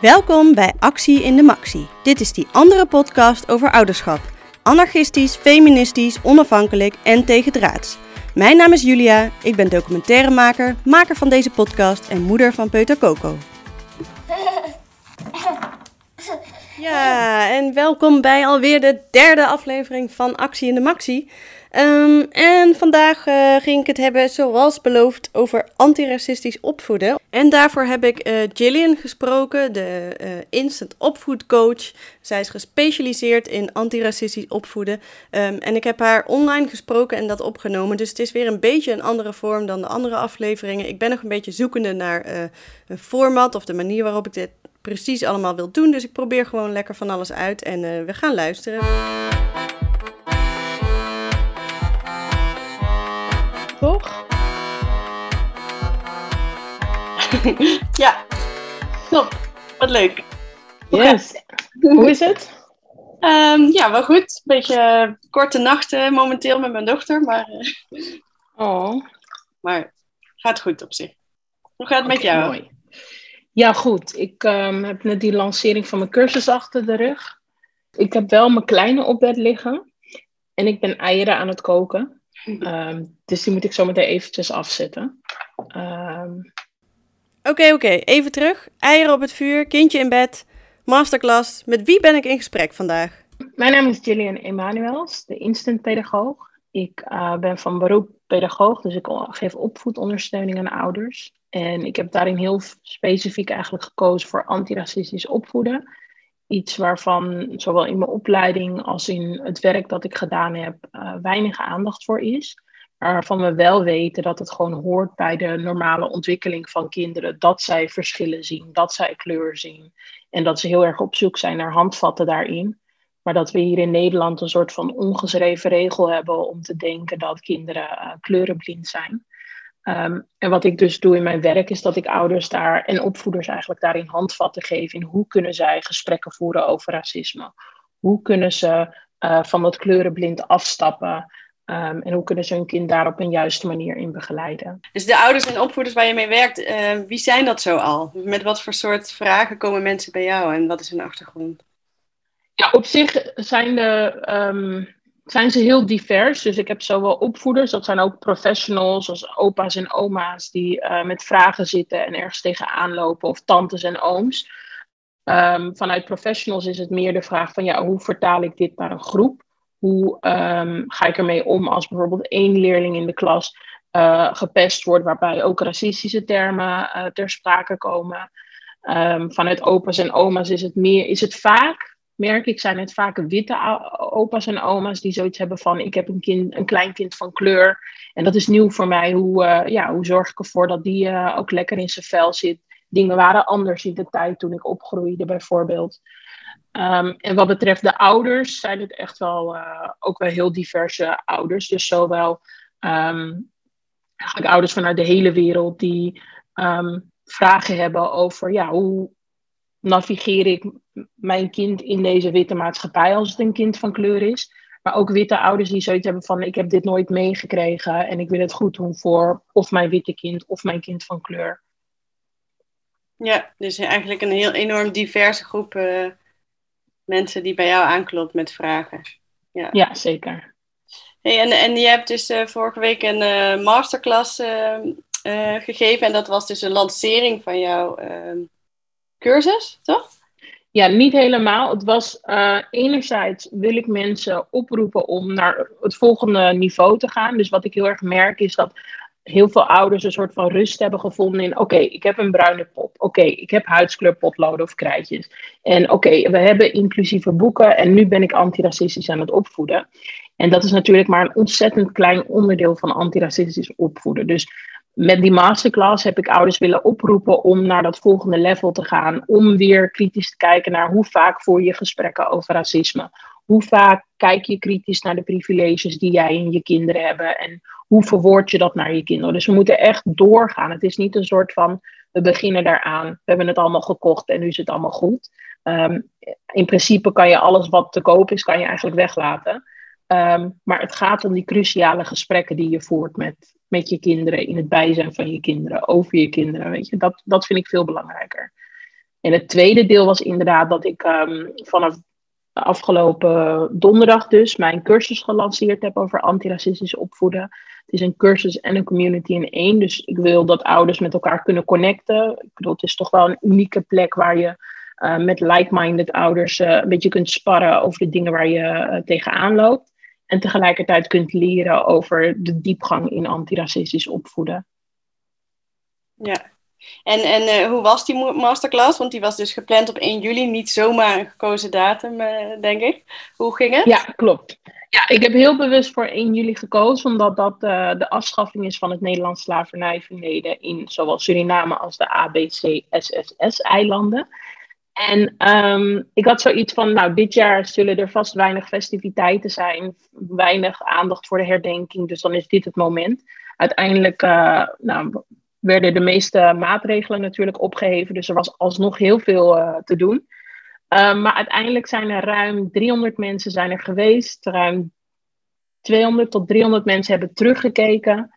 Welkom bij Actie in de Maxi. Dit is die andere podcast over ouderschap. Anarchistisch, feministisch, onafhankelijk en tegendraads. Mijn naam is Julia, ik ben documentairemaker, maker van deze podcast en moeder van Peuter Coco. Ja, en welkom bij alweer de derde aflevering van Actie in de Maxi. Ehm, en vandaag uh, ging ik het hebben, zoals beloofd, over antiracistisch opvoeden. En daarvoor heb ik uh, Gillian gesproken, de uh, instant opvoedcoach. Zij is gespecialiseerd in antiracistisch opvoeden. Um, en ik heb haar online gesproken en dat opgenomen. Dus het is weer een beetje een andere vorm dan de andere afleveringen. Ik ben nog een beetje zoekende naar een format of de manier waarop ik dit precies allemaal wil doen. Dus ik probeer gewoon lekker van alles uit en we gaan luisteren. ja, top. Wat leuk. Yes. Hoe is het? Um, ja, wel goed. Beetje korte nachten momenteel met mijn dochter, maar, uh, oh. maar gaat goed op zich. Hoe gaat het met jou? Mooi. Ja, goed. Ik um, heb net die lancering van mijn cursus achter de rug. Ik heb wel mijn kleine op bed liggen. En ik ben eieren aan het koken. Um, dus die moet ik zo meteen eventjes afzetten. Um... oké. Okay. Even terug. Eieren op het vuur, kindje in bed, masterclass. Met wie ben ik in gesprek vandaag? Mijn naam is Gillian Emanuels, de instant pedagoog. Ik uh, ben van beroep pedagoog, dus ik geef opvoedondersteuning aan ouders. En ik heb daarin heel specifiek eigenlijk gekozen voor antiracistisch opvoeden iets waarvan zowel in mijn opleiding als in het werk dat ik gedaan heb uh, weinig aandacht voor is. Waarvan we wel weten dat het gewoon hoort bij de normale ontwikkeling van kinderen. Dat zij verschillen zien, dat zij kleur zien. En dat ze heel erg op zoek zijn naar handvatten daarin. Maar dat we hier in Nederland een soort van ongeschreven regel hebben om te denken dat kinderen uh, kleurenblind zijn. Um, en wat ik dus doe in mijn werk is dat ik ouders daar en opvoeders eigenlijk daarin handvatten geef in hoe kunnen zij gesprekken voeren over racisme. Hoe kunnen ze uh, van dat kleurenblind afstappen um, en hoe kunnen ze hun kind daar op een juiste manier in begeleiden. Dus de ouders en opvoeders waar je mee werkt, uh, wie zijn dat zo al? Met wat voor soort vragen komen mensen bij jou en wat is hun achtergrond? Ja, op zich zijn de um, zijn ze heel divers. Dus ik heb zowel opvoeders, dat zijn ook professionals, zoals opa's en oma's, die uh, met vragen zitten en ergens tegenaan lopen, of tantes en ooms. Um, vanuit professionals is het meer de vraag van, ja, hoe vertaal ik dit naar een groep? Hoe um, ga ik ermee om als bijvoorbeeld één leerling in de klas uh, gepest wordt, waarbij ook racistische termen uh, ter sprake komen? Um, vanuit opa's en oma's is het, meer, is het vaak merk ik, zijn het vaak witte opa's en oma's die zoiets hebben van ik heb een, kind, een klein kind van kleur. En dat is nieuw voor mij. Hoe, uh, ja, hoe zorg ik ervoor dat die ook lekker in zijn vel zit? Dingen waren anders in de tijd toen ik opgroeide, bijvoorbeeld. Um, en wat betreft de ouders, zijn het echt wel uh, ook wel heel diverse ouders. Dus zowel eigenlijk ouders vanuit de hele wereld die um, vragen hebben over ja, hoe, navigeer ik mijn kind in deze witte maatschappij als het een kind van kleur is. Maar ook witte ouders die zoiets hebben van ik heb dit nooit meegekregen en ik wil het goed doen voor of mijn witte kind of mijn kind van kleur. Ja, dus eigenlijk een heel enorm diverse groep uh, mensen die bij jou aanklopt met vragen. Ja, ja zeker. Hey, en, en je hebt dus uh, vorige week een uh, masterclass gegeven en dat was dus een lancering van jouw cursus, toch? Ja, niet helemaal. Het was enerzijds wil ik mensen oproepen om naar het volgende niveau te gaan. Dus wat ik heel erg merk is dat heel veel ouders een soort van rust hebben gevonden in: oké, ik heb een bruine pop. Oké, ik heb huidskleurpotloden of krijtjes. En oké, we hebben inclusieve boeken en nu ben ik antiracistisch aan het opvoeden. En dat is natuurlijk maar een ontzettend klein onderdeel van antiracistisch opvoeden. Dus met die masterclass heb ik ouders willen oproepen om naar dat volgende level te gaan. Om weer kritisch te kijken naar hoe vaak voer je gesprekken over racisme. Hoe vaak kijk je kritisch naar de privileges die jij en je kinderen hebben. En hoe verwoord je dat naar je kinderen. Dus we moeten echt doorgaan. Het is niet een soort van, we beginnen daaraan. We hebben het allemaal gekocht en nu is het allemaal goed. Um, in principe kan je alles wat te koop is, kan je eigenlijk weglaten. Um, maar het gaat om die cruciale gesprekken die je voert met, met je kinderen, in het bijzijn van je kinderen, over je kinderen. Weet je? Dat, dat vind ik veel belangrijker. En het tweede deel was inderdaad dat ik um, vanaf afgelopen donderdag dus mijn cursus gelanceerd heb over antiracistisch opvoeden. Het is een cursus en een community in één. Dus ik wil dat ouders met elkaar kunnen connecten. Ik bedoel, het is toch wel een unieke plek waar je uh, met like-minded ouders uh, een beetje kunt sparren over de dingen waar je uh, tegenaan loopt. En tegelijkertijd kunt leren over de diepgang in antiracistisch opvoeden. Ja, en, en uh, hoe was die masterclass? Want die was dus gepland op 1 juli, niet zomaar een gekozen datum, uh, denk ik. Hoe ging het? Ja, klopt. Ja, ik heb heel bewust voor 1 juli gekozen, omdat dat uh, de afschaffing is van het Nederlands slavernijverleden in zowel Suriname als de ABC-SSS-eilanden. En um, ik had zoiets van, nou, dit jaar zullen er vast weinig festiviteiten zijn, weinig aandacht voor de herdenking, dus dan is dit het moment. Uiteindelijk, nou, werden de meeste maatregelen natuurlijk opgeheven. Dus er was alsnog heel veel uh, te doen. Uh, maar uiteindelijk zijn er ruim 300 mensen zijn er geweest. Ruim 200 tot 300 mensen hebben teruggekeken.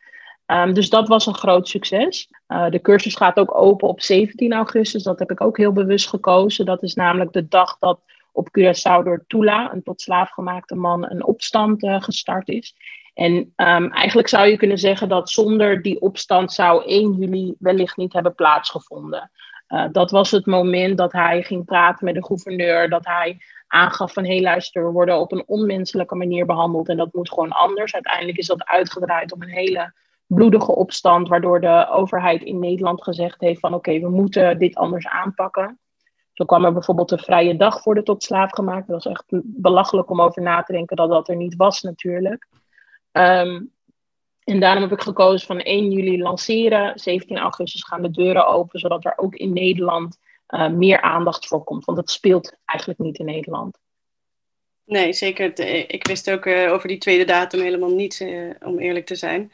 Um, dus dat was een groot succes. Uh, de cursus gaat ook open op 17 augustus. Dat heb ik ook heel bewust gekozen. Dat is namelijk de dag dat op Curaçao door Tula, een tot slaaf gemaakte man, een opstand gestart is. En um, eigenlijk zou je kunnen zeggen dat zonder die opstand zou 1 juli wellicht niet hebben plaatsgevonden. Uh, dat was het moment dat hij ging praten met de gouverneur, dat hij aangaf van hé hey, luister, we worden op een onmenselijke manier behandeld en dat moet gewoon anders. Uiteindelijk is dat uitgedraaid om een hele bloedige opstand, waardoor de overheid in Nederland gezegd heeft van oké, we moeten dit anders aanpakken. Zo kwam er bijvoorbeeld een vrije dag voor de tot slaaf gemaakt. Dat was echt belachelijk om over na te denken dat dat er niet was natuurlijk. Um, en daarom heb ik gekozen van 1 juli lanceren. 17 augustus gaan de deuren open, zodat er ook in Nederland uh, meer aandacht voor komt. Want het speelt eigenlijk niet in Nederland. Nee, zeker. Ik wist ook uh, over die tweede datum helemaal niets, uh, om eerlijk te zijn.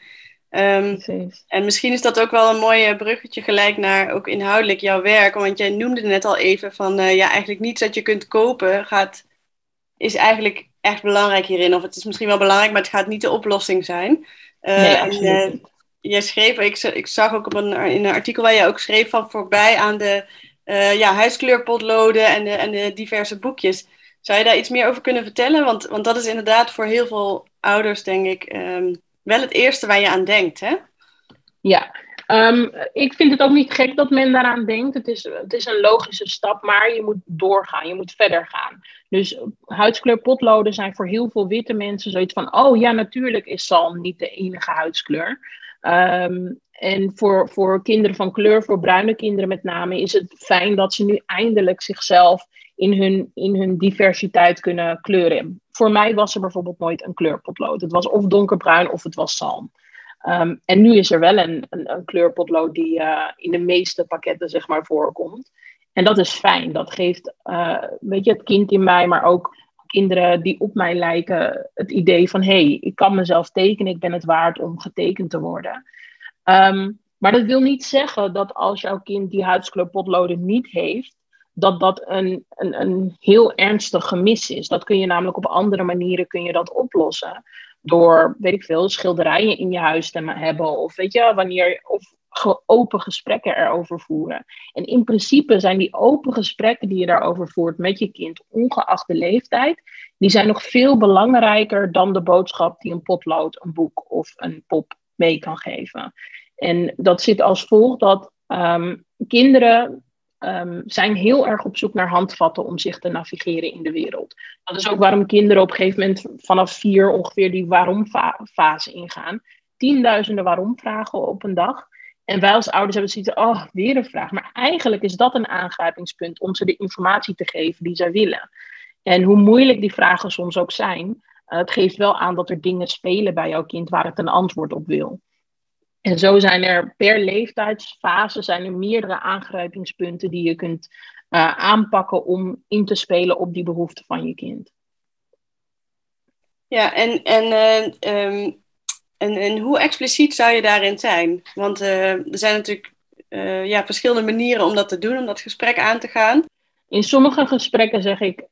Um, en misschien is dat ook wel een mooi bruggetje gelijk naar ook inhoudelijk jouw werk. Want jij noemde net al even van ja, eigenlijk niets dat je kunt kopen gaat, is eigenlijk echt belangrijk hierin. Of het is misschien wel belangrijk, maar het gaat niet de oplossing zijn. Uh, nee, en, uh, jij schreef, ik, ik zag ook op een, in een artikel waar je ook schreef van voorbij aan de uh, ja, huiskleurpotloden en de, en de diverse boekjes. Zou je daar iets meer over kunnen vertellen? Want, want dat is inderdaad voor heel veel ouders, denk ik, um, wel het eerste waar je aan denkt, hè? Ja, Um, ik vind het ook niet gek dat men daaraan denkt. Het is, het is een logische stap, maar je moet doorgaan, je moet verder gaan. Dus huidskleur potloden zijn voor heel veel witte mensen zoiets van: oh ja, natuurlijk is zalm niet de enige huidskleur. Um, en voor, voor kinderen van kleur, voor bruine kinderen met name, is het fijn dat ze nu eindelijk zichzelf in hun, in hun diversiteit kunnen kleuren. Voor mij was er bijvoorbeeld nooit een kleurpotlood. Het was of donkerbruin of het was zalm. Um, en nu is er wel een, een, kleurpotlood die uh, in de meeste pakketten zeg maar, voorkomt. En dat is fijn. Dat geeft uh, weet je, het kind in mij, maar ook kinderen die op mij lijken, het idee van hé, hey, ik kan mezelf tekenen, ik ben het waard om getekend te worden. Um, maar dat wil niet zeggen dat als jouw kind die huidskleurpotloden niet heeft, dat dat een, een, een heel ernstig gemis is. Dat kun je namelijk op andere manieren kun je dat oplossen door, weet ik veel, schilderijen in je huis te hebben. Of weet je, wanneer, of open gesprekken erover voeren. En in principe zijn die open gesprekken die je daarover voert met je kind, ongeacht de leeftijd, die zijn nog veel belangrijker dan de boodschap die een potlood, een boek of een pop mee kan geven. En dat zit als volgt dat um, kinderen um, zijn heel erg op zoek naar handvatten om zich te navigeren in de wereld. Dat is ook waarom kinderen op een gegeven moment vanaf vier ongeveer die waarom-fase ingaan. Tienduizenden waarom-vragen op een dag. En wij als ouders hebben zoiets oh, weer een vraag. Maar eigenlijk is dat een aangrijpingspunt om ze de informatie te geven die zij willen. En hoe moeilijk die vragen soms ook zijn, uh, het geeft wel aan dat er dingen spelen bij jouw kind waar het een antwoord op wil. En zo zijn er per leeftijdsfase zijn er meerdere aangrijpingspunten die je kunt uh, aanpakken om in te spelen op die behoeften van je kind. Ja, en, en, uh, um, en, en hoe expliciet zou je daarin zijn? Want uh, er zijn natuurlijk ja, verschillende manieren om dat te doen, om dat gesprek aan te gaan. In sommige gesprekken zeg ik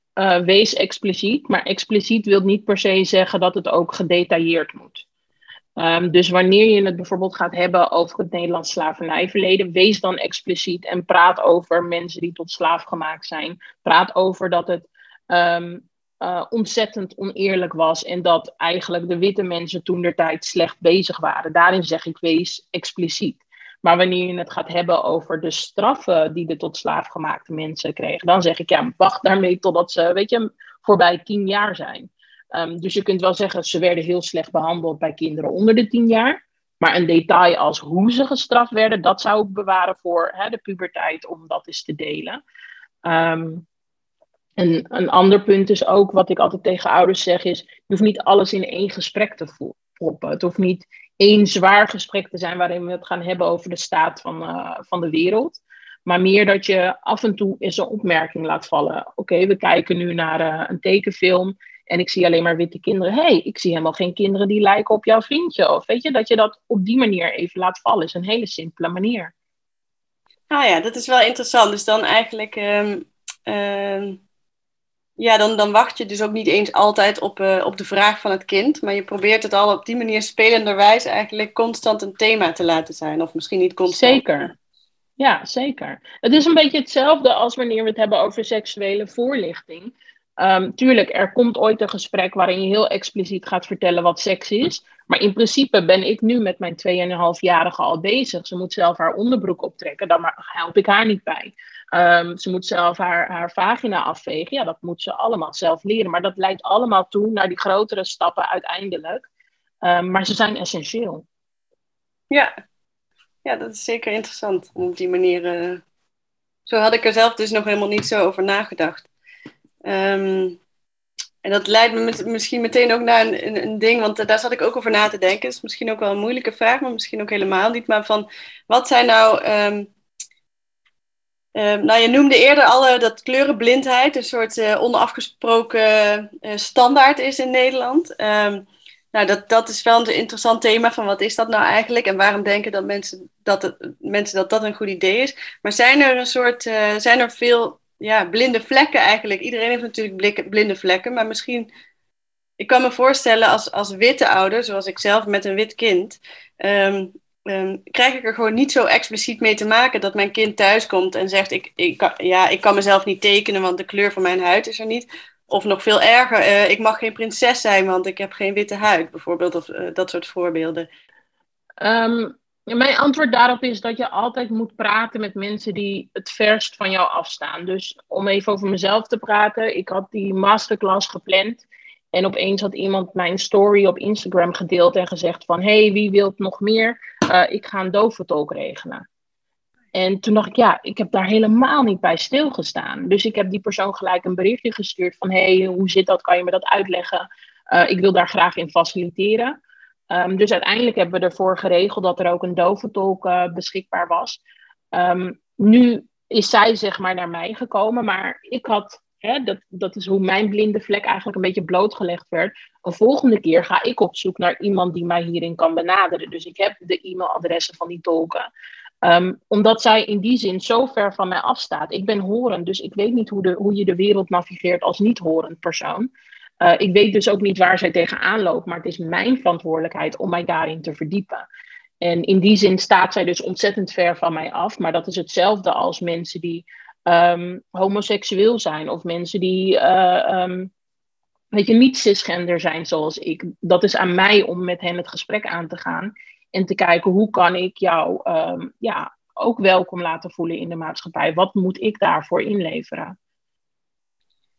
wees expliciet, maar expliciet wil niet per se zeggen dat het ook gedetailleerd moet. Ehm, dus wanneer je het bijvoorbeeld gaat hebben over het Nederlands slavernijverleden, wees dan expliciet en praat over mensen die tot slaaf gemaakt zijn. Praat over dat het ehm, uh, ontzettend oneerlijk was en dat eigenlijk de witte mensen toen der tijd slecht bezig waren. Daarin zeg ik wees expliciet. Maar wanneer je het gaat hebben over de straffen die de tot slaafgemaakte mensen kregen, dan zeg ik ja, wacht daarmee totdat ze, weet je, voorbij tien jaar zijn. Um, dus je kunt wel zeggen, ze werden heel slecht behandeld bij kinderen onder de tien jaar. Maar een detail als hoe ze gestraft werden, dat zou ik bewaren voor hè, de puberteit, om dat eens te delen. Um, en een ander punt is ook, wat ik altijd tegen ouders zeg, is: je hoeft niet alles in één gesprek te proppen. Het hoeft niet één zwaar gesprek te zijn waarin we het gaan hebben over de staat van, uh, van de wereld. Maar meer dat je af en toe eens een opmerking laat vallen. Oké, we kijken nu naar uh, een tekenfilm en ik zie alleen maar witte kinderen. hey, ik zie helemaal geen kinderen die lijken op jouw vriendje. Of weet je, dat je dat op die manier even laat vallen, is een hele simpele manier. Ah ja, dat is wel interessant. Dus dan eigenlijk. Um, ja, dan, dan wacht je dus ook niet eens altijd op, uh, op de vraag van het kind. Maar je probeert het al op die manier spelenderwijs eigenlijk constant een thema te laten zijn. Of misschien niet constant. Zeker. Ja, zeker. Het is een beetje hetzelfde als wanneer we het hebben over seksuele voorlichting. Um, tuurlijk, er komt ooit een gesprek waarin je heel expliciet gaat vertellen wat seks is. Maar in principe ben ik nu met mijn 2,5-jarige al bezig. Ze moet zelf haar onderbroek optrekken, daar help ik haar niet bij. Um, ze moet zelf haar, haar vagina afvegen. Ja, dat moet ze allemaal zelf leren. Maar dat leidt allemaal toe naar die grotere stappen uiteindelijk. Um, maar ze zijn essentieel. Ja. ja, dat is zeker interessant. Op die manier. Uh... Zo had ik er zelf dus nog helemaal niet zo over nagedacht. Um, en dat leidt me misschien meteen ook naar een, een, ding, want daar zat ik ook over na te denken. Is misschien ook wel een moeilijke vraag, maar misschien ook helemaal niet. Maar van, wat zijn nou Ehm, nou, je noemde eerder al dat kleurenblindheid een soort uh, onafgesproken uh, standaard is in Nederland. Ehm, nou, dat, dat is wel een interessant thema van wat is dat nou eigenlijk en waarom denken dat mensen dat, het, mensen dat dat een goed idee is. Maar zijn er een soort, uh, zijn er veel ja, blinde vlekken eigenlijk? Iedereen heeft natuurlijk blinde vlekken, maar misschien, ik kan me voorstellen als, als witte ouder, zoals ik zelf met een wit kind, um, um, krijg ik er gewoon niet zo expliciet mee te maken dat mijn kind thuis komt en zegt: ik, ik, ja, ik kan mezelf niet tekenen, want de kleur van mijn huid is er niet. Of nog veel erger, uh, ik mag geen prinses zijn, want ik heb geen witte huid, bijvoorbeeld. Of uh, dat soort voorbeelden. Um, mijn antwoord daarop is dat je altijd moet praten met mensen die het verst van jou afstaan. Dus om even over mezelf te praten, ik had die masterclass gepland. En opeens had iemand mijn story op Instagram gedeeld en gezegd van... hey, wie wilt nog meer? Uh, ik ga een doventolk regelen. En toen dacht ik, ja, ik heb daar helemaal niet bij stilgestaan. Dus ik heb die persoon gelijk een berichtje gestuurd van... hey, hoe zit dat? Kan je me dat uitleggen? Uh, ik wil daar graag in faciliteren. Um, dus uiteindelijk hebben we ervoor geregeld dat er ook een doventolk uh, beschikbaar was. Um, nu is zij zeg maar naar mij gekomen, maar ik had dat, dat is hoe mijn blinde vlek eigenlijk een beetje blootgelegd werd. Een volgende keer ga ik op zoek naar iemand die mij hierin kan benaderen. Dus ik heb de e-mailadressen van die tolken. Um, omdat zij in die zin zo ver van mij afstaat. Ik ben horend, dus ik weet niet hoe, de, hoe je de wereld navigeert als niet-horend persoon. Uh, ik weet dus ook niet waar zij tegenaan loopt, maar het is mijn verantwoordelijkheid om mij daarin te verdiepen. En in die zin staat zij dus ontzettend ver van mij af. Maar dat is hetzelfde als mensen die um, homoseksueel zijn of mensen die uh, um, weet je, niet cisgender zijn zoals ik. Dat is aan mij om met hen het gesprek aan te gaan en te kijken hoe kan ik jou um, ja, ook welkom laten voelen in de maatschappij. Wat moet ik daarvoor inleveren?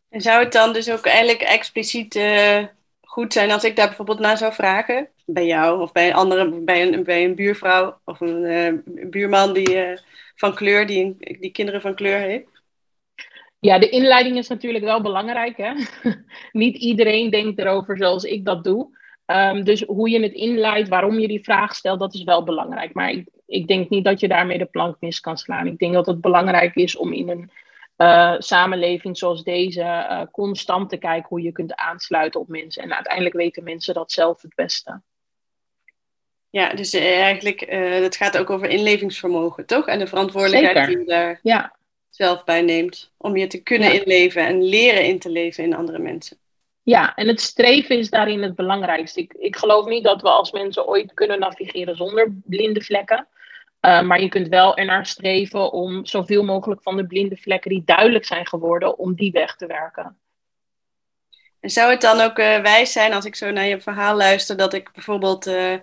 En zou het dan dus ook eigenlijk expliciet uh, goed zijn als ik daar bijvoorbeeld naar zou vragen? Bij jou of bij een andere, bij een, bij een buurvrouw of een uh, buurman die van kleur, die, die kinderen van kleur heeft? Ja, de inleiding is natuurlijk wel belangrijk. Hè? Niet iedereen denkt erover zoals ik dat doe. Um, dus hoe je het inleidt, waarom je die vraag stelt, dat is wel belangrijk. Maar ik, ik, denk niet dat je daarmee de plank mis kan slaan. Ik denk dat het belangrijk is om in een uh, samenleving zoals deze uh, constant te kijken hoe je kunt aansluiten op mensen. En uiteindelijk weten mensen dat zelf het beste. Ja, dus uh, eigenlijk, het gaat ook over inlevingsvermogen, toch? En de verantwoordelijkheid Zeker. die je daar ja. zelf bij neemt. Om je te kunnen ja. inleven en leren in te leven in andere mensen. Ja, en het streven is daarin het belangrijkste. Ik, ik geloof niet dat we als mensen ooit kunnen navigeren zonder blinde vlekken. Uh, maar je kunt wel ernaar streven om zoveel mogelijk van de blinde vlekken die duidelijk zijn geworden, om die weg te werken. En zou het dan ook uh, wijs zijn als ik zo naar je verhaal luister, dat ik bijvoorbeeld, uh,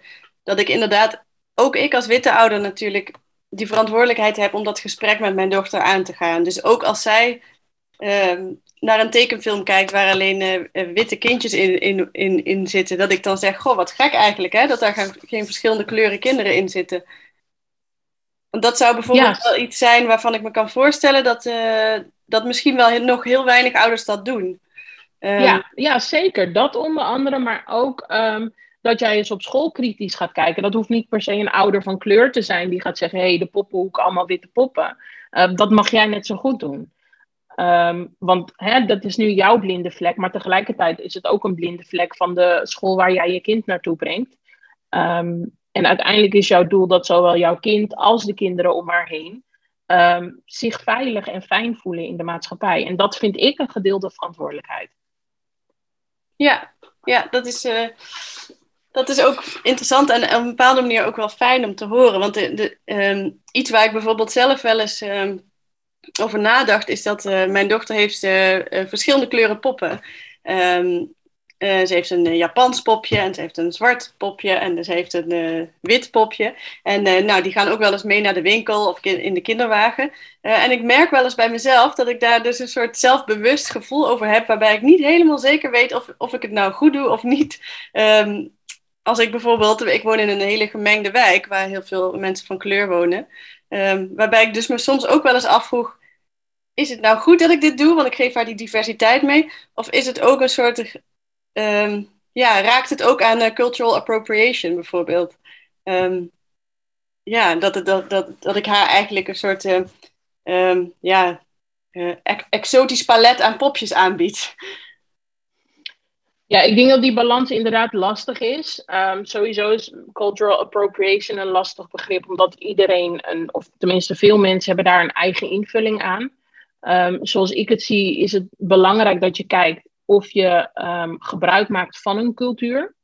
dat ik inderdaad, ook ik als witte ouder natuurlijk, die verantwoordelijkheid heb om dat gesprek met mijn dochter aan te gaan. Dus ook als zij ehm, naar een tekenfilm kijkt waar alleen witte kindjes in, in, in, in zitten, dat ik dan zeg, goh, wat gek eigenlijk, hè, dat daar geen verschillende kleuren kinderen in zitten. Want dat zou bijvoorbeeld wel iets zijn waarvan ik me kan voorstellen dat, uh, dat misschien wel nog heel weinig ouders dat doen. Um, ja, ja, zeker. Dat onder andere, maar ook um, dat jij eens op school kritisch gaat kijken. Dat hoeft niet per se een ouder van kleur te zijn die gaat zeggen: hé, hey, de poppenhoek, allemaal witte poppen. Uh, dat mag jij net zo goed doen. Um, want hè, dat is nu jouw blinde vlek, maar tegelijkertijd is het ook een blinde vlek van de school waar jij je kind naartoe brengt. Um, en uiteindelijk is jouw doel dat zowel jouw kind als de kinderen om haar heen zich veilig en fijn voelen in de maatschappij. En dat vind ik een gedeelde verantwoordelijkheid. Ja, ja dat, is, uh, dat is ook interessant en op een bepaalde manier ook wel fijn om te horen. Want de, um, iets waar ik bijvoorbeeld zelf wel eens um, over nadacht, is dat uh, mijn dochter heeft uh, verschillende kleuren poppen. Um, ze heeft een Japans popje en ze heeft een zwart popje en ze heeft een wit popje. En nou, die gaan ook wel eens mee naar de winkel of in de kinderwagen. en ik merk wel eens bij mezelf dat ik daar dus een soort zelfbewust gevoel over heb, waarbij ik niet helemaal zeker weet of, of ik het nou goed doe of niet. Als ik bijvoorbeeld, ik woon in een hele gemengde wijk waar heel veel mensen van kleur wonen. Um, waarbij ik dus me soms ook wel eens afvroeg, is het nou goed dat ik dit doe, want ik geef haar die diversiteit mee? Of is het ook een soort um, ja, raakt het ook aan uh, cultural appropriation bijvoorbeeld. Um, ja, dat, dat, dat, dat ik haar eigenlijk een soort ja, uh, exotisch palet aan popjes aanbied. Ja, ik denk dat die balans inderdaad lastig is. Um, sowieso is cultural appropriation een lastig begrip, omdat iedereen, een, of tenminste veel mensen, hebben daar een eigen invulling aan. Um, zoals ik het zie, is het belangrijk dat je kijkt of je um, gebruik maakt van een cultuur,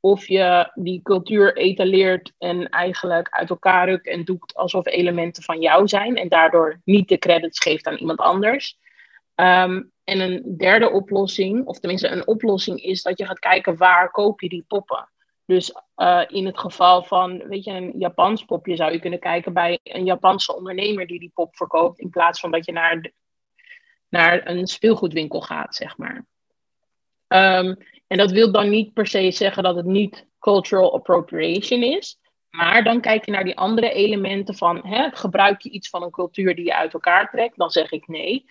of je die cultuur etaleert en eigenlijk uit elkaar rukt en doet alsof elementen van jou zijn en daardoor niet de credits geeft aan iemand anders. Um, en een derde oplossing, of tenminste een oplossing, is dat je gaat kijken waar koop je die poppen. Dus uh, in het geval van, weet je, een Japans popje zou je kunnen kijken bij een Japanse ondernemer die die pop verkoopt, in plaats van dat je naar, naar een speelgoedwinkel gaat, zeg maar. Um, en dat wil dan niet per se zeggen dat het niet cultural appropriation is. Maar dan kijk je naar die andere elementen van, hè, gebruik je iets van een cultuur die je uit elkaar trekt? Dan zeg ik nee.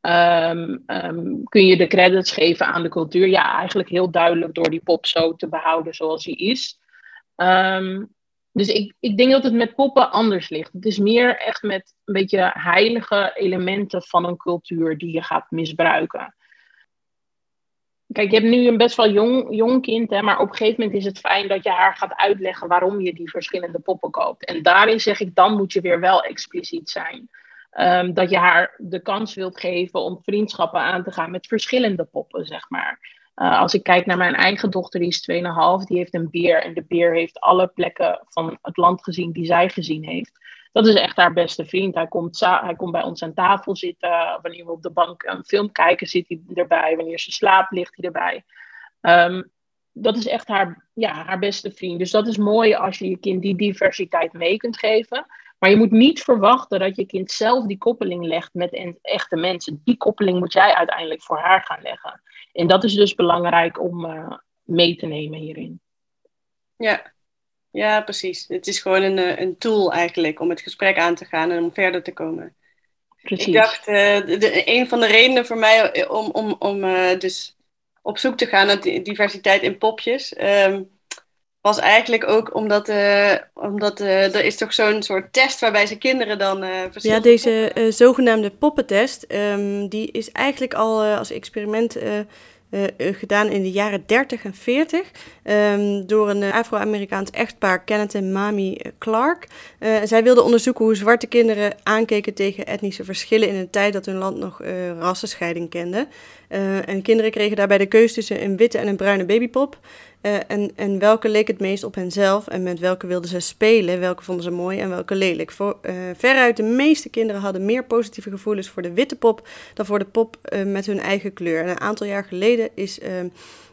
Um, um, kun je de credits geven aan de cultuur? Ja, eigenlijk heel duidelijk door die pop zo te behouden zoals die is. Um, dus ik, ik denk dat het met poppen anders ligt. Het is meer echt met een beetje heilige elementen van een cultuur die je gaat misbruiken. Kijk, je hebt nu een best wel jong, jong kind, hè, maar op een gegeven moment is het fijn dat je haar gaat uitleggen waarom je die verschillende poppen koopt. En daarin zeg ik, dan moet je weer wel expliciet zijn. Um, dat je haar de kans wilt geven om vriendschappen aan te gaan met verschillende poppen, zeg maar. Uh, als ik kijk naar mijn eigen dochter, die is 2,5, die heeft een beer. En de beer heeft alle plekken van het land gezien die zij gezien heeft dat is echt haar beste vriend. Hij komt, hij komt bij ons aan tafel zitten. Wanneer we op de bank een film kijken, zit hij erbij. Wanneer ze slaapt, ligt hij erbij. Um, dat is echt haar, ja, haar beste vriend. Dus dat is mooi als je je kind die diversiteit mee kunt geven. Maar je moet niet verwachten dat je kind zelf die koppeling legt met echte mensen. Die koppeling moet jij uiteindelijk voor haar gaan leggen. En dat is dus belangrijk om uh, mee te nemen hierin. Ja, ja, precies. Het is gewoon een, eh, een tool eigenlijk om het gesprek aan te gaan en om verder te komen. Precies. Ik dacht, uh, de, een van de redenen voor mij eh, om, om, om uh, dus op zoek te gaan naar diversiteit in popjes, um, was eigenlijk ook omdat, uh, omdat er is toch zo'n soort test waarbij ze kinderen dan Ja, deze zogenaamde poppentest, um, die is eigenlijk al als experiment gedaan in de jaren 30 en 40 ehm, door een Afro-Amerikaans echtpaar, Kenneth en Mami Clark. zij wilden onderzoeken hoe zwarte kinderen aankeken tegen etnische verschillen in een tijd dat hun land nog rassenscheiding kende. en kinderen kregen daarbij de keuze tussen een witte en een bruine babypop. Uh, en, en welke leek het meest op henzelf en met welke wilden ze spelen, welke vonden ze mooi en welke lelijk. Voor, uh, veruit de meeste kinderen hadden meer positieve gevoelens voor de witte pop dan voor de pop uh, met hun eigen kleur. En een aantal jaar geleden is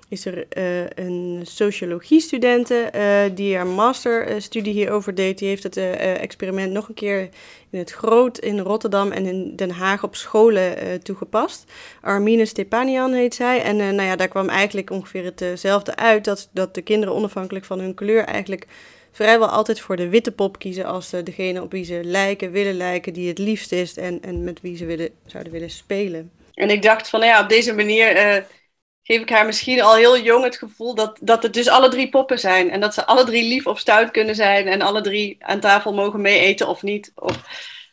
is er uh, een sociologie-studente uh, die haar masterstudie hierover deed. Die heeft het experiment nog een keer in het Groot in Rotterdam en in Den Haag op scholen toegepast. Armine Stepanian heet zij. En nou ja, daar kwam eigenlijk ongeveer hetzelfde uit. Dat, dat de kinderen onafhankelijk van hun kleur eigenlijk vrijwel altijd voor de witte pop kiezen als degene op wie ze lijken, willen lijken, die het liefst is en, en met wie ze willen, zouden willen spelen. En ik dacht van, nou ja, op deze manier geef ik haar misschien al heel jong het gevoel dat, dat het dus alle drie poppen zijn. En dat ze alle drie lief of stout kunnen zijn en alle drie aan tafel mogen mee eten of niet. Of,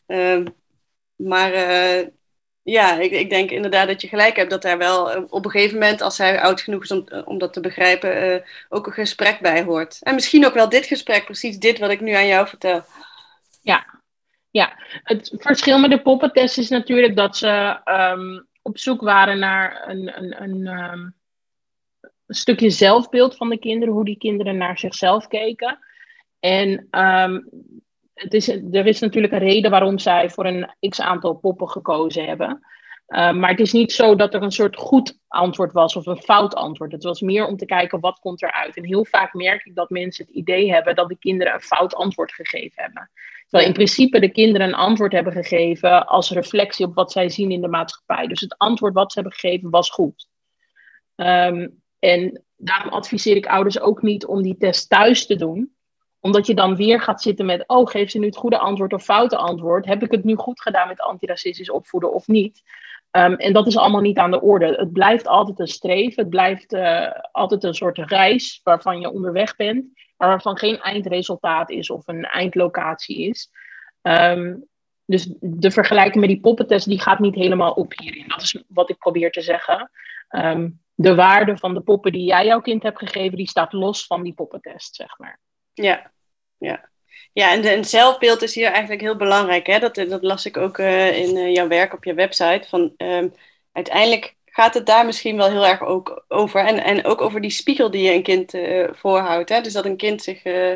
uh, maar uh, ja, ik, ik denk inderdaad dat je gelijk hebt dat daar wel eh, op een gegeven moment, als zij oud genoeg is om, om dat te begrijpen, uh, ook een gesprek bij hoort. En misschien ook wel dit gesprek, precies dit wat ik nu aan jou vertel. Ja, ja. het verschil met de poppentest is natuurlijk dat ze. Um op zoek waren naar een, een, um, een, stukje zelfbeeld van de kinderen, hoe die kinderen naar zichzelf keken. En um, het is, er is natuurlijk een reden waarom zij voor een x aantal poppen gekozen hebben. Uh, maar het is niet zo dat er een soort goed antwoord was of een fout antwoord. Het was meer om te kijken wat komt eruit. En heel vaak merk ik dat mensen het idee hebben dat de kinderen een fout antwoord gegeven hebben. Terwijl in principe de kinderen een antwoord hebben gegeven als reflectie op wat zij zien in de maatschappij. Dus het antwoord wat ze hebben gegeven was goed. Um, en daarom adviseer ik ouders ook niet om die test thuis te doen. Omdat je dan weer gaat zitten met, oh, geef ze nu het goede antwoord of foute antwoord? Heb ik het nu goed gedaan met antiracistisch opvoeden of niet? Um, en dat is allemaal niet aan de orde. Het blijft altijd een streven, het blijft uh, altijd een soort reis waarvan je onderweg bent waarvan geen eindresultaat is of een eindlocatie is. Um, dus de vergelijking met die poppentest, die gaat niet helemaal op hierin. Dat is wat ik probeer te zeggen. Um, de waarde van de poppen die jij jouw kind hebt gegeven, die staat los van die poppentest, zeg maar. Ja, ja. Ja, en, en zelfbeeld is hier eigenlijk heel belangrijk. Hè? Dat, dat las ik ook uh, in uh, jouw werk op je website. Van, um, uiteindelijk gaat het daar misschien wel heel erg ook over. En, en ook over die spiegel die je een kind uh, voorhoudt. Hè? Dus dat een kind zich uh,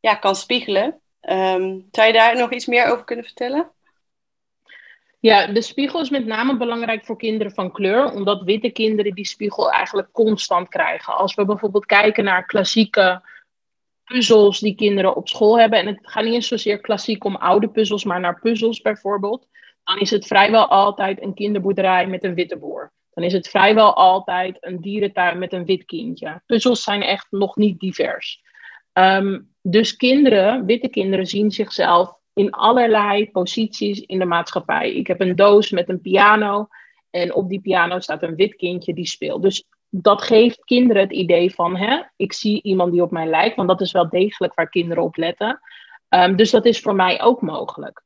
ja, kan spiegelen. Um, zou je daar nog iets meer over kunnen vertellen? Ja, de spiegel is met name belangrijk voor kinderen van kleur, omdat witte kinderen die spiegel eigenlijk constant krijgen. Als we bijvoorbeeld kijken naar klassieke puzzels die kinderen op school hebben, en het gaat niet eens zozeer klassiek om oude puzzels, maar naar puzzels bijvoorbeeld, dan is het vrijwel altijd een kinderboerderij met een witte boer. Dan is het vrijwel altijd een dierentuin met een wit kindje. Puzzels zijn echt nog niet divers. Um, dus kinderen, witte kinderen, zien zichzelf in allerlei posities in de maatschappij. Ik heb een doos met een piano en op die piano staat een wit kindje die speelt. Dus dat geeft kinderen het idee van, hè, ik zie iemand die op mij lijkt, want dat is wel degelijk waar kinderen op letten. Um, dus dat is voor mij ook mogelijk.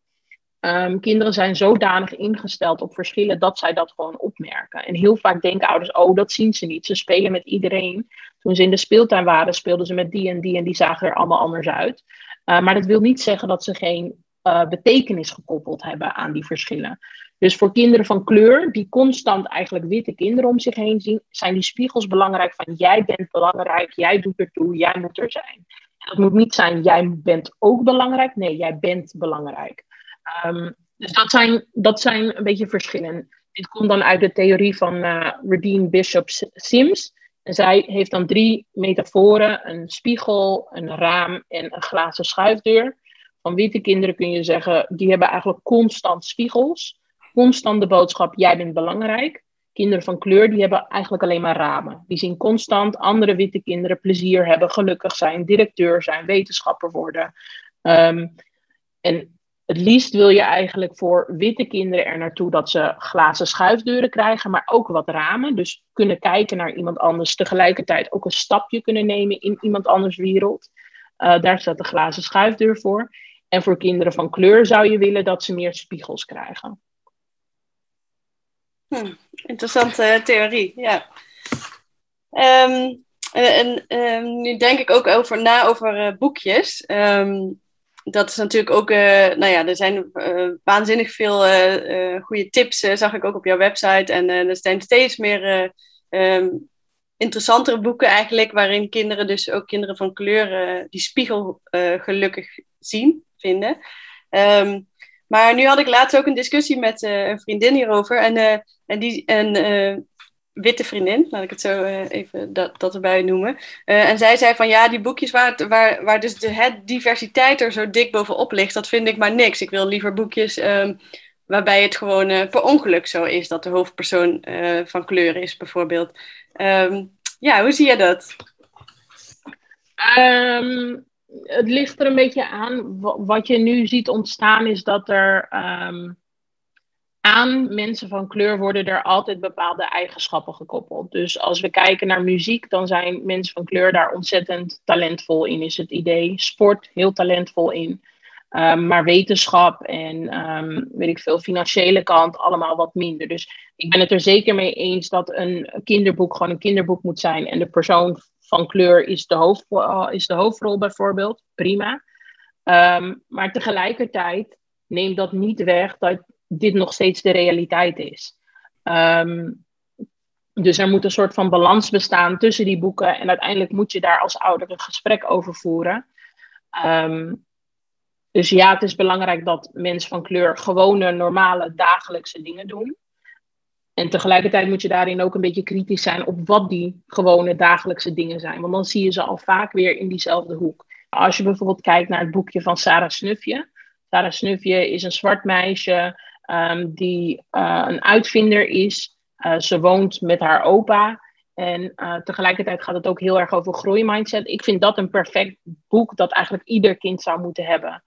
Um, kinderen zijn zodanig ingesteld op verschillen dat zij dat gewoon opmerken. En heel vaak denken ouders, oh, dat zien ze niet. Ze spelen met iedereen. Toen ze in de speeltuin waren, speelden ze met die en die en die zagen er allemaal anders uit. Uh, maar dat wil niet zeggen dat ze geen uh, betekenis gekoppeld hebben aan die verschillen. Dus voor kinderen van kleur, die constant eigenlijk witte kinderen om zich heen zien, zijn die spiegels belangrijk van jij bent belangrijk, jij doet ertoe, jij moet er zijn. En dat moet niet zijn, jij bent ook belangrijk. Nee, jij bent belangrijk. Um, dus dat zijn, dat zijn een beetje verschillen. Dit komt dan uit de theorie van uh, Bishop Sims. En zij heeft dan drie metaforen: een spiegel, een raam en een glazen schuifdeur. Van witte kinderen kun je zeggen, die hebben eigenlijk constant spiegels. Constant de boodschap, jij bent belangrijk. Kinderen van kleur, die hebben eigenlijk alleen maar ramen. Die zien constant andere witte kinderen plezier hebben, gelukkig zijn, directeur zijn, wetenschapper worden. Um, en het liefst wil je eigenlijk voor witte kinderen er naartoe dat ze glazen schuifdeuren krijgen, maar ook wat ramen. Dus kunnen kijken naar iemand anders, tegelijkertijd ook een stapje kunnen nemen in iemand anders wereld. Uh, daar staat de glazen schuifdeur voor. En voor kinderen van kleur zou je willen dat ze meer spiegels krijgen. Hm, interessante theorie, ja. Ehm, en, ehm, nu denk ik ook over, na over boekjes. Um, dat is natuurlijk ook, uh, nou ja, er zijn uh, waanzinnig veel uh, goede tips, zag ik ook op jouw website. En er zijn steeds meer um, interessantere boeken eigenlijk, waarin kinderen, dus ook kinderen van kleur, die spiegel gelukkig zien, vinden. Um, maar nu had ik laatst ook een discussie met een vriendin hierover. En, en, die, en witte vriendin, laat ik het zo uh, even dat, dat erbij noemen. Uh, en zij zei van ja, die boekjes waar, waar, waar dus de het diversiteit er zo dik bovenop ligt, dat vind ik maar niks. Ik wil liever boekjes um, waarbij het gewoon uh, per ongeluk zo is dat de hoofdpersoon van kleur is, bijvoorbeeld. Um, ja, hoe zie je dat? Um, het ligt er een beetje aan. Wat je nu ziet ontstaan is dat er aan mensen van kleur worden er altijd bepaalde eigenschappen gekoppeld. Dus als we kijken naar muziek, dan zijn mensen van kleur daar ontzettend talentvol in, is het idee. Sport, heel talentvol in. Um, maar wetenschap en um, weet ik veel, financiële kant, allemaal wat minder. Dus ik ben het er zeker mee eens dat een kinderboek gewoon een kinderboek moet zijn. En de persoon van kleur is de, hoofd, uh, is de hoofdrol bijvoorbeeld. Prima. Um, maar tegelijkertijd neemt dat niet weg dat dit nog steeds de realiteit is. Ehm, dus er moet een soort van balans bestaan tussen die boeken. En uiteindelijk moet je daar als ouder een gesprek over voeren. Ehm, dus ja, het is belangrijk dat mensen van kleur gewone, normale, dagelijkse dingen doen. En tegelijkertijd moet je daarin ook een beetje kritisch zijn op wat die gewone dagelijkse dingen zijn. Want dan zie je ze al vaak weer in diezelfde hoek. Als je bijvoorbeeld kijkt naar het boekje van Sarah Snufje. Sarah Snufje is een zwart meisje Ehm, die uh, een uitvinder is. Uh, ze woont met haar opa. En uh, tegelijkertijd gaat het ook heel erg over groeimindset. Ik vind dat een perfect boek dat eigenlijk ieder kind zou moeten hebben.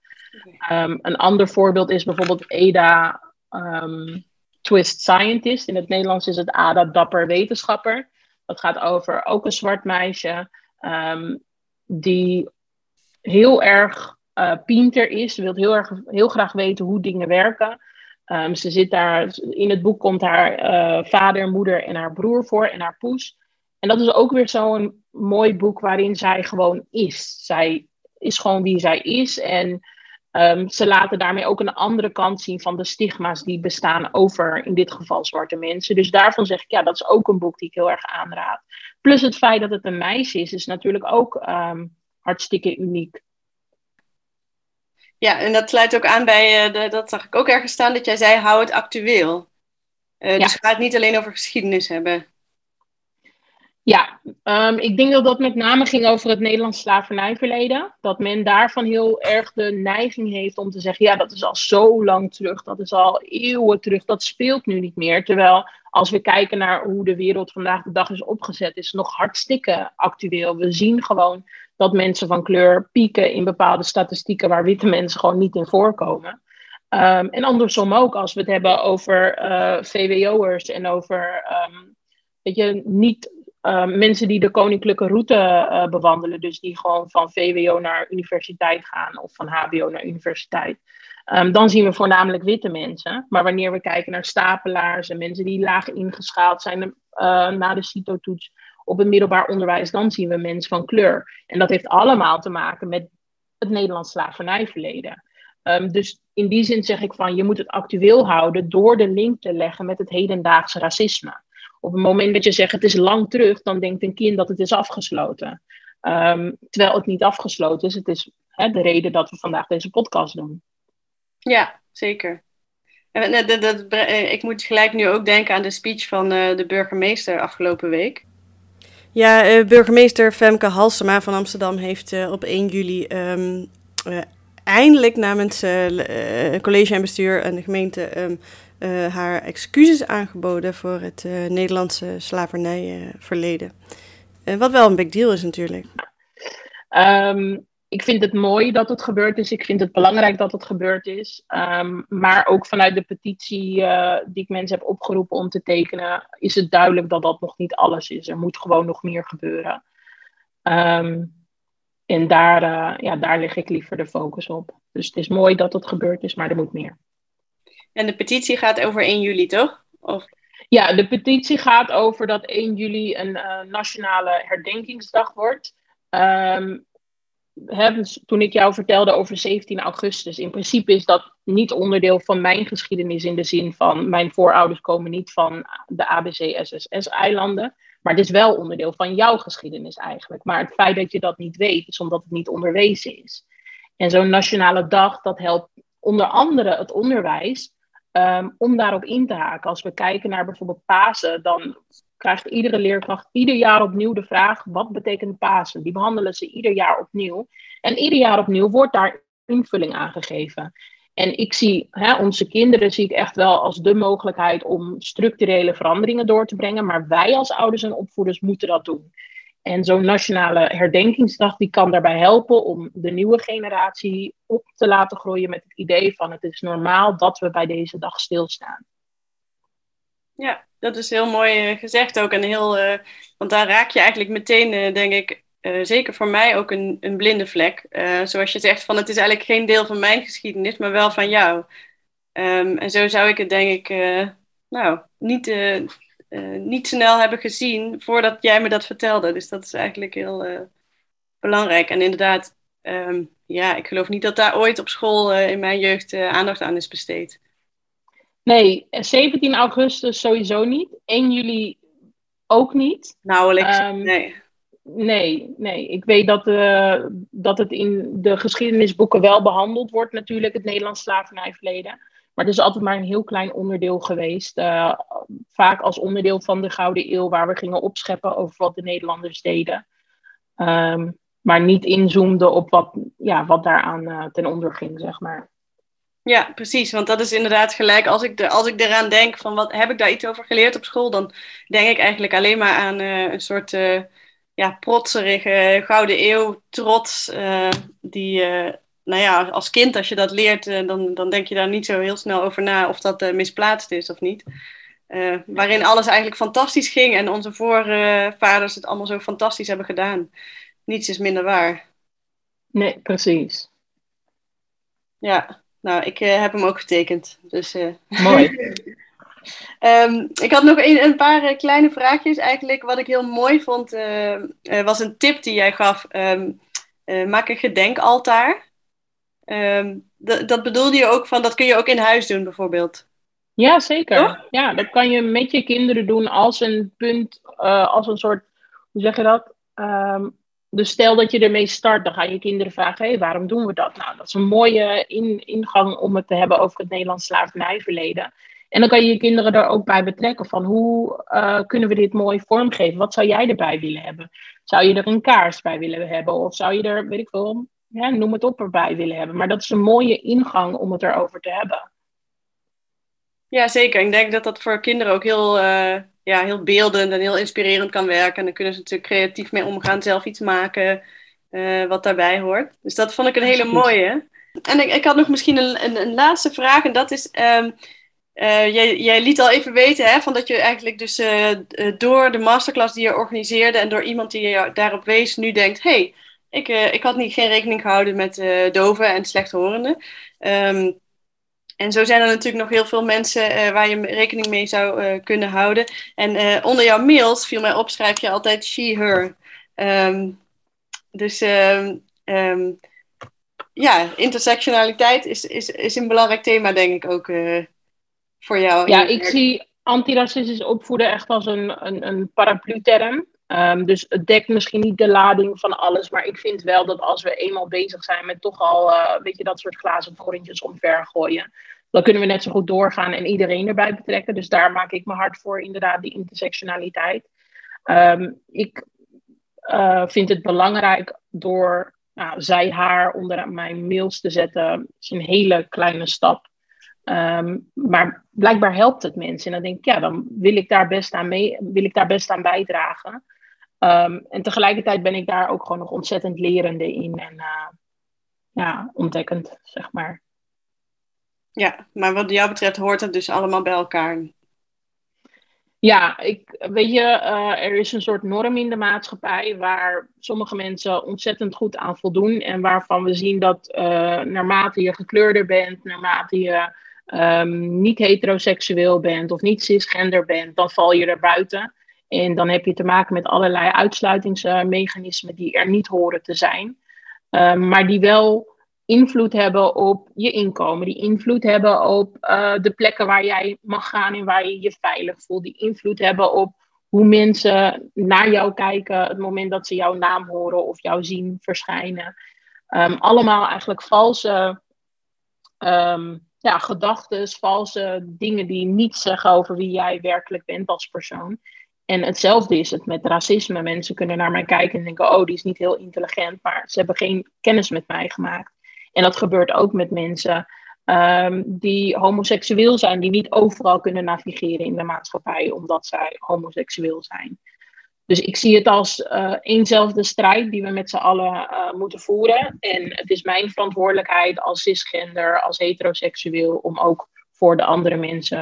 Um, een ander voorbeeld is bijvoorbeeld Ada um, Twist Scientist. In het Nederlands is het Ada Dapper Wetenschapper. Dat gaat over ook een zwart meisje die heel erg uh, pinter is. Ze wil heel, erg, heel graag weten hoe dingen werken. Um, ze zit daar, in het boek komt haar uh, vader, moeder en haar broer voor en haar poes. En dat is ook weer zo'n mooi boek waarin zij gewoon is. Zij is gewoon wie zij is. En um, ze laten daarmee ook een andere kant zien van de stigma's die bestaan over, in dit geval, zwarte mensen. Dus daarvan zeg ik, ja, dat is ook een boek die ik heel erg aanraad. Plus het feit dat het een meisje is, is natuurlijk ook um, hartstikke uniek. Ja, en dat sluit ook aan bij, de, dat zag ik ook ergens staan, dat jij zei, hou het actueel. Uh, Dus ga het niet alleen over geschiedenis hebben. Ja, um, ik denk dat dat met name ging over het Nederlands slavernijverleden. Dat men daarvan heel erg de neiging heeft om te zeggen, ja, dat is al zo lang terug, dat is al eeuwen terug, dat speelt nu niet meer. Terwijl als we kijken naar hoe de wereld vandaag de dag is opgezet, is het nog hartstikke actueel. We zien gewoon dat mensen van kleur pieken in bepaalde statistieken waar witte mensen gewoon niet in voorkomen. Um, en andersom ook, als we het hebben over uh, eh, VWO'ers en over um, je, niet um, mensen die de koninklijke route uh, bewandelen, dus die gewoon van VWO naar universiteit gaan of van HBO naar universiteit. dan zien we voornamelijk witte mensen. Maar wanneer we kijken naar stapelaars en mensen die laag ingeschaald zijn uh, na de CITO-toets, op het middelbaar onderwijs, dan zien we mensen van kleur. En dat heeft allemaal te maken met het Nederlands slavernijverleden. Um, dus in die zin zeg ik van, je moet het actueel houden door de link te leggen met het hedendaagse racisme. Op het moment dat je zegt het is lang terug, dan denkt een kind dat het is afgesloten. Um, terwijl het niet afgesloten is. Het is hè, de reden dat we vandaag deze podcast doen. Ja, zeker. Dat, eh, ik moet gelijk nu ook denken aan de speech van uh, de burgemeester afgelopen week. Ja, uh, burgemeester Femke Halsema van Amsterdam heeft uh, op 1 juli um, uh, eindelijk namens college en bestuur en de gemeente um, haar excuses aangeboden voor het Nederlandse slavernijverleden. wat wel een big deal is natuurlijk. Um, ik vind het mooi dat het gebeurd is. Ik vind het belangrijk dat het gebeurd is. Um, maar ook vanuit de petitie uh, die ik mensen heb opgeroepen om te tekenen, is het duidelijk dat dat nog niet alles is. Er moet gewoon nog meer gebeuren. Um, en daar, uh, ja, daar leg ik liever de focus op. Dus het is mooi dat het gebeurd is, maar er moet meer. En de petitie gaat over 1 juli, toch? Of... Ja, de petitie gaat over dat 1 juli een uh, nationale herdenkingsdag wordt. Um, toen ik jou vertelde over 17 augustus, in principe is dat niet onderdeel van mijn geschiedenis in de zin van mijn voorouders komen niet van de ABC-SSS-eilanden, maar het is wel onderdeel van jouw geschiedenis eigenlijk. Maar het feit dat je dat niet weet, is omdat het niet onderwezen is. En zo'n nationale dag, dat helpt onder andere het onderwijs um, om daarop in te haken. Als we kijken naar bijvoorbeeld Pasen, dan krijgt iedere leerkracht ieder jaar opnieuw de vraag: wat betekent Pasen? Die behandelen ze ieder jaar opnieuw. En ieder jaar opnieuw wordt daar invulling aan gegeven. En ik zie hè, onze kinderen zie ik echt wel als de mogelijkheid om structurele veranderingen door te brengen. Maar wij als ouders en opvoeders moeten dat doen. En zo'n nationale herdenkingsdag die kan daarbij helpen om de nieuwe generatie op te laten groeien met het idee van het is normaal dat we bij deze dag stilstaan. Ja, dat is heel mooi eh, gezegd ook. En heel, uh, want daar raak je eigenlijk meteen, uh, denk ik, zeker voor mij ook een, een blinde vlek. zoals je zegt, van het is eigenlijk geen deel van mijn geschiedenis, maar wel van jou. Um, en zo zou ik het denk ik, nou, niet niet snel hebben gezien voordat jij me dat vertelde. Dus dat is eigenlijk heel belangrijk. En inderdaad, um, ja, ik geloof niet dat daar ooit op school in mijn jeugd aandacht aan is besteed. Nee, 17 augustus sowieso niet. 1 juli ook niet. Nauwelijks, um, nee. Nee, nee. Ik weet dat, dat het in de geschiedenisboeken wel behandeld wordt, natuurlijk, het Nederlands slavernijverleden. Maar het is altijd maar een heel klein onderdeel geweest. Uh, vaak als onderdeel van de Gouden Eeuw, waar we gingen opscheppen over wat de Nederlanders deden. Um, maar niet inzoomden op wat, ja, wat daaraan uh, ten onder ging, zeg maar. Ja, precies. Want dat is inderdaad gelijk. Als ik, de, als ik eraan denk van wat heb ik daar iets over geleerd op school, dan denk ik eigenlijk alleen maar aan uh, een soort uh, ja, protserige Gouden Eeuw trots. Uh, die, nou ja, als kind, als je dat leert, dan, dan denk je daar niet zo heel snel over na of dat misplaatst is of niet. Waarin alles eigenlijk fantastisch ging en onze voorvaders het allemaal zo fantastisch hebben gedaan. Niets is minder waar. Nee, precies. Ja, nou, ik heb hem ook getekend. Dus, Mooi. um, ik had nog een, een paar kleine vraagjes. Eigenlijk wat ik heel mooi vond, was een tip die jij gaf. Um, maak een gedenkaltaar. Um, dat bedoelde je ook van, dat kun je ook in huis doen bijvoorbeeld. Ja, zeker. Ja, dat kan je met je kinderen doen als een punt, als een soort, hoe zeg je dat? Dus stel dat je ermee start, dan gaan je kinderen vragen, hey, waarom doen we dat? Nou, dat is een mooie in, ingang om het te hebben over het Nederlands slavernijverleden. En dan kan je je kinderen er ook bij betrekken van hoe uh, kunnen we dit mooi vormgeven? Wat zou jij erbij willen hebben? Zou je er een kaars bij willen hebben? Of zou je er, weet ik veel, ja, noem het op, erbij willen hebben. Maar dat is een mooie ingang om het erover te hebben. Ja, zeker. Ik denk dat dat voor kinderen ook heel, uh, ja, heel beeldend en heel inspirerend kan werken. En dan kunnen ze natuurlijk creatief mee omgaan, zelf iets maken uh, wat daarbij hoort. Dus dat vond ik een hele mooie. En ik, ik had nog misschien een, een, een laatste vraag. En dat is, um, uh, jij, jij, liet al even weten hè, van dat je eigenlijk dus door de masterclass die je organiseerde en door iemand die je daarop wees, nu denkt, hey, ik, ik had niet, geen rekening gehouden met doven en slechthorenden. Um, en zo zijn er natuurlijk nog heel veel mensen uh, waar je rekening mee zou kunnen houden. En onder jouw mails, viel mij op, schrijf je altijd she, her. Um, dus um, ja, intersectionaliteit is, is, is een belangrijk thema, denk ik ook voor jou. Ja, ik zie antiracistisch opvoeden echt als een, een, een paraplu-term. Um, dus het dekt misschien niet de lading van alles, maar ik vind wel dat als we eenmaal bezig zijn met toch al, weet je, dat soort glazen vorentjes omver gooien, dan kunnen we net zo goed doorgaan en iedereen erbij betrekken. Dus daar maak ik me hard voor, inderdaad, die intersectionaliteit. Um, ik uh, vind het belangrijk door nou, zij, haar onder mijn mails te zetten. is een hele kleine stap. Um, maar blijkbaar helpt het mensen. En dan denk ik, ja, dan wil ik daar best aan, mee, wil ik daar best aan bijdragen. Um, en tegelijkertijd ben ik daar ook gewoon nog ontzettend lerende in en uh, ja, ontdekkend, zeg maar. Ja, maar wat jou betreft hoort het dus allemaal bij elkaar. Ja, ik, weet je, uh, er is een soort norm in de maatschappij waar sommige mensen ontzettend goed aan voldoen. En waarvan we zien dat uh, naarmate je gekleurder bent, naarmate je um, niet heteroseksueel bent of niet cisgender bent, dan val je er buiten. En dan heb je te maken met allerlei uitsluitingsmechanismen die er niet horen te zijn, um, maar die wel invloed hebben op je inkomen, die invloed hebben op uh, de plekken waar jij mag gaan en waar je je veilig voelt, die invloed hebben op hoe mensen naar jou kijken het moment dat ze jouw naam horen of jou zien verschijnen. Um, allemaal eigenlijk valse um, ja, gedachten, valse dingen die niet zeggen over wie jij werkelijk bent als persoon. En hetzelfde is het met racisme. Mensen kunnen naar mij kijken en denken: oh, die is niet heel intelligent, maar ze hebben geen kennis met mij gemaakt. En dat gebeurt ook met mensen um, die homoseksueel zijn, die niet overal kunnen navigeren in de maatschappij omdat zij homoseksueel zijn. Dus ik zie het als uh, eenzelfde strijd die we met z'n allen uh, moeten voeren. En het is mijn verantwoordelijkheid als cisgender, als heteroseksueel, om ook voor de andere mensen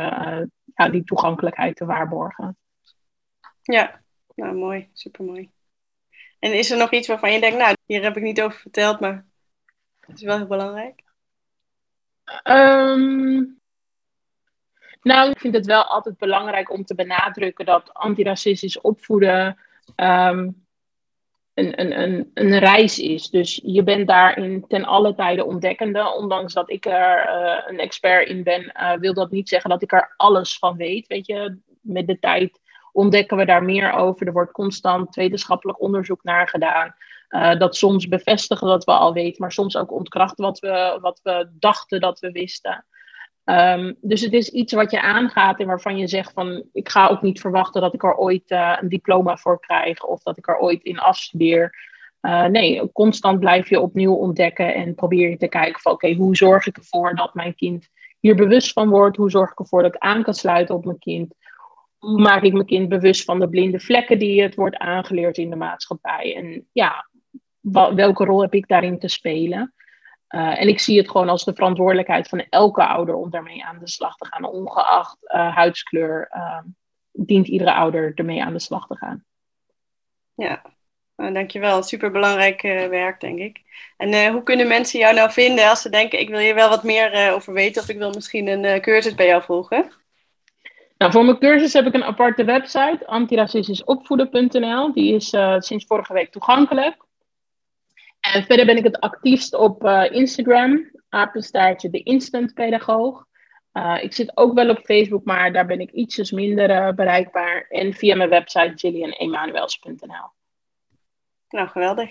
ja, die toegankelijkheid te waarborgen. Ja, nou mooi, supermooi. En is er nog iets waarvan je denkt, nou, hier heb ik niet over verteld, maar het is wel heel belangrijk? Um, nou, ik vind het wel altijd belangrijk om te benadrukken dat antiracistisch opvoeden um, een, een, een, een reis is. Dus je bent daarin ten alle tijde ontdekkende. Ondanks dat ik er uh, een expert in ben, uh, wil dat niet zeggen dat ik er alles van weet. Weet je, met de tijd ontdekken we daar meer over. Er wordt constant wetenschappelijk onderzoek naar gedaan. Uh, dat soms bevestigen wat we al weten, maar soms ook ontkrachten wat we, wat we dachten dat we wisten. Um, dus het is iets wat je aangaat en waarvan je zegt van ik ga ook niet verwachten dat ik er ooit uh, een diploma voor krijg of dat ik er ooit in afstudeer. Uh, nee, constant blijf je opnieuw ontdekken en probeer je te kijken van oké, hoe zorg ik ervoor dat mijn kind hier bewust van wordt? Hoe zorg ik ervoor dat ik aan kan sluiten op mijn kind? Hoe maak ik mijn kind bewust van de blinde vlekken die het wordt aangeleerd in de maatschappij? En ja, welke rol heb ik daarin te spelen? Uh, en ik zie het gewoon als de verantwoordelijkheid van elke ouder om daarmee aan de slag te gaan. Ongeacht uh, huidskleur uh, dient iedere ouder ermee aan de slag te gaan. Ja, nou, dankjewel. Superbelangrijk werk, denk ik. En hoe kunnen mensen jou nou vinden als ze denken... ik wil hier wel wat meer over weten... of ik wil misschien een cursus bij jou volgen? Nou, voor mijn cursus heb ik een aparte website, antiracistischopvoeden.nl. Die is sinds vorige week toegankelijk. En verder ben ik het actiefst op uh, Instagram, apenstaartje de Instant Pedagoog. Uh, ik zit ook wel op Facebook, maar daar ben ik ietsjes minder bereikbaar. En via mijn website gillianemanuels.nl. Nou, geweldig.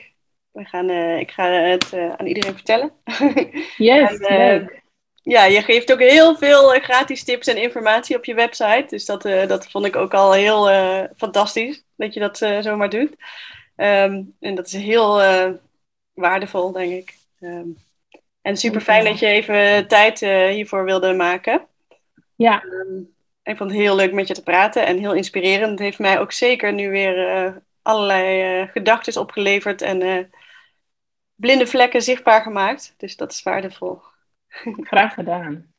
We gaan, ik ga het aan iedereen vertellen. Yes, en, leuk. Ja, je geeft ook heel veel gratis tips en informatie op je website. Dus dat, dat vond ik ook al heel fantastisch, dat je dat zomaar doet. Um, en dat is heel waardevol, denk ik. Um, en super fijn dat je even tijd hiervoor wilde maken. Ja. Um, ik vond het heel leuk met je te praten en heel inspirerend. Het heeft mij ook zeker nu weer allerlei gedachten opgeleverd en blinde vlekken zichtbaar gemaakt. Dus dat is waardevol. Graag gedaan.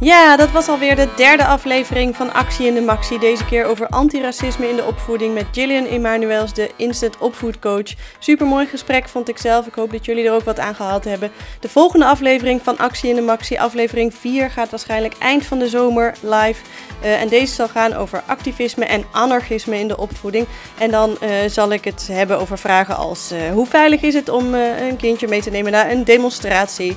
Ja, dat was alweer de derde aflevering van Actie in de Maxi. Deze keer over antiracisme in de opvoeding met Gillian Emanuels, de instant opvoedcoach. Super mooi gesprek vond ik zelf. Ik hoop dat jullie er ook wat aan gehad hebben. De volgende aflevering van Actie in de Maxi, aflevering 4, gaat waarschijnlijk eind van de zomer live. Uh, en deze zal gaan over activisme en anarchisme in de opvoeding. En dan uh, zal ik het hebben over vragen als uh, hoe veilig is het om een kindje mee te nemen naar een demonstratie?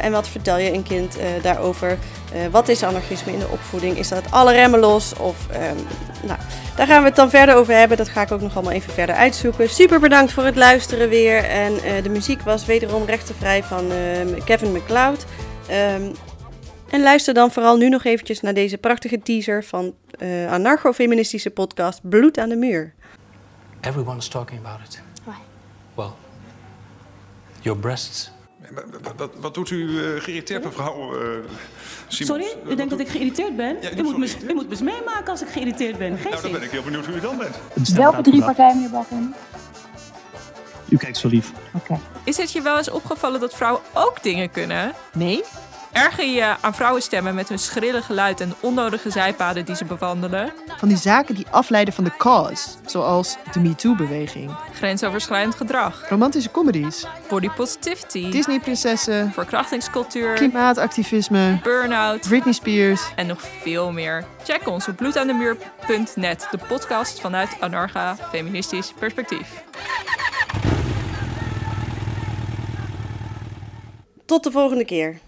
en wat vertel je een kind daarover? Uh, wat is anarchisme in de opvoeding? Is dat alle remmen los? Of, um, nou, daar gaan we het dan verder over hebben. Dat ga ik ook nog allemaal even verder uitzoeken. Super bedankt voor het luisteren weer. En uh, de muziek was wederom rechtenvrij van uh, Kevin MacLeod. Um, en luister dan vooral nu nog eventjes naar deze prachtige teaser van uh, anarcho-feministische podcast Bloed aan de muur. Everyone is talking about it. Why? Well, your breasts wat, wat, doet u uh, geïrriteerd, mevrouw uh, Sorry, u denkt dat ik geïrriteerd ben? Ja, u, moet me, u moet me meemaken als ik geïrriteerd ben. Geen nou, dan ben ik heel benieuwd hoe u dan bent. Welke drie partijen, meneer Balken? U kijkt zo lief. Oké. Okay. Is het je wel eens opgevallen dat vrouwen ook dingen kunnen? Nee. Erger je aan vrouwenstemmen met hun schrille geluid en onnodige zijpaden die ze bewandelen? Van die zaken die afleiden van de cause, zoals de MeToo-beweging. Grensoverschrijdend gedrag. Romantische comedies. Body positivity. Disney-prinsessen. Verkrachtingscultuur. Klimaatactivisme. Burnout. Britney Spears. En nog veel meer. Check ons op bloedaandemuur.net, de podcast vanuit Anarcha Feministisch Perspectief. Tot de volgende keer.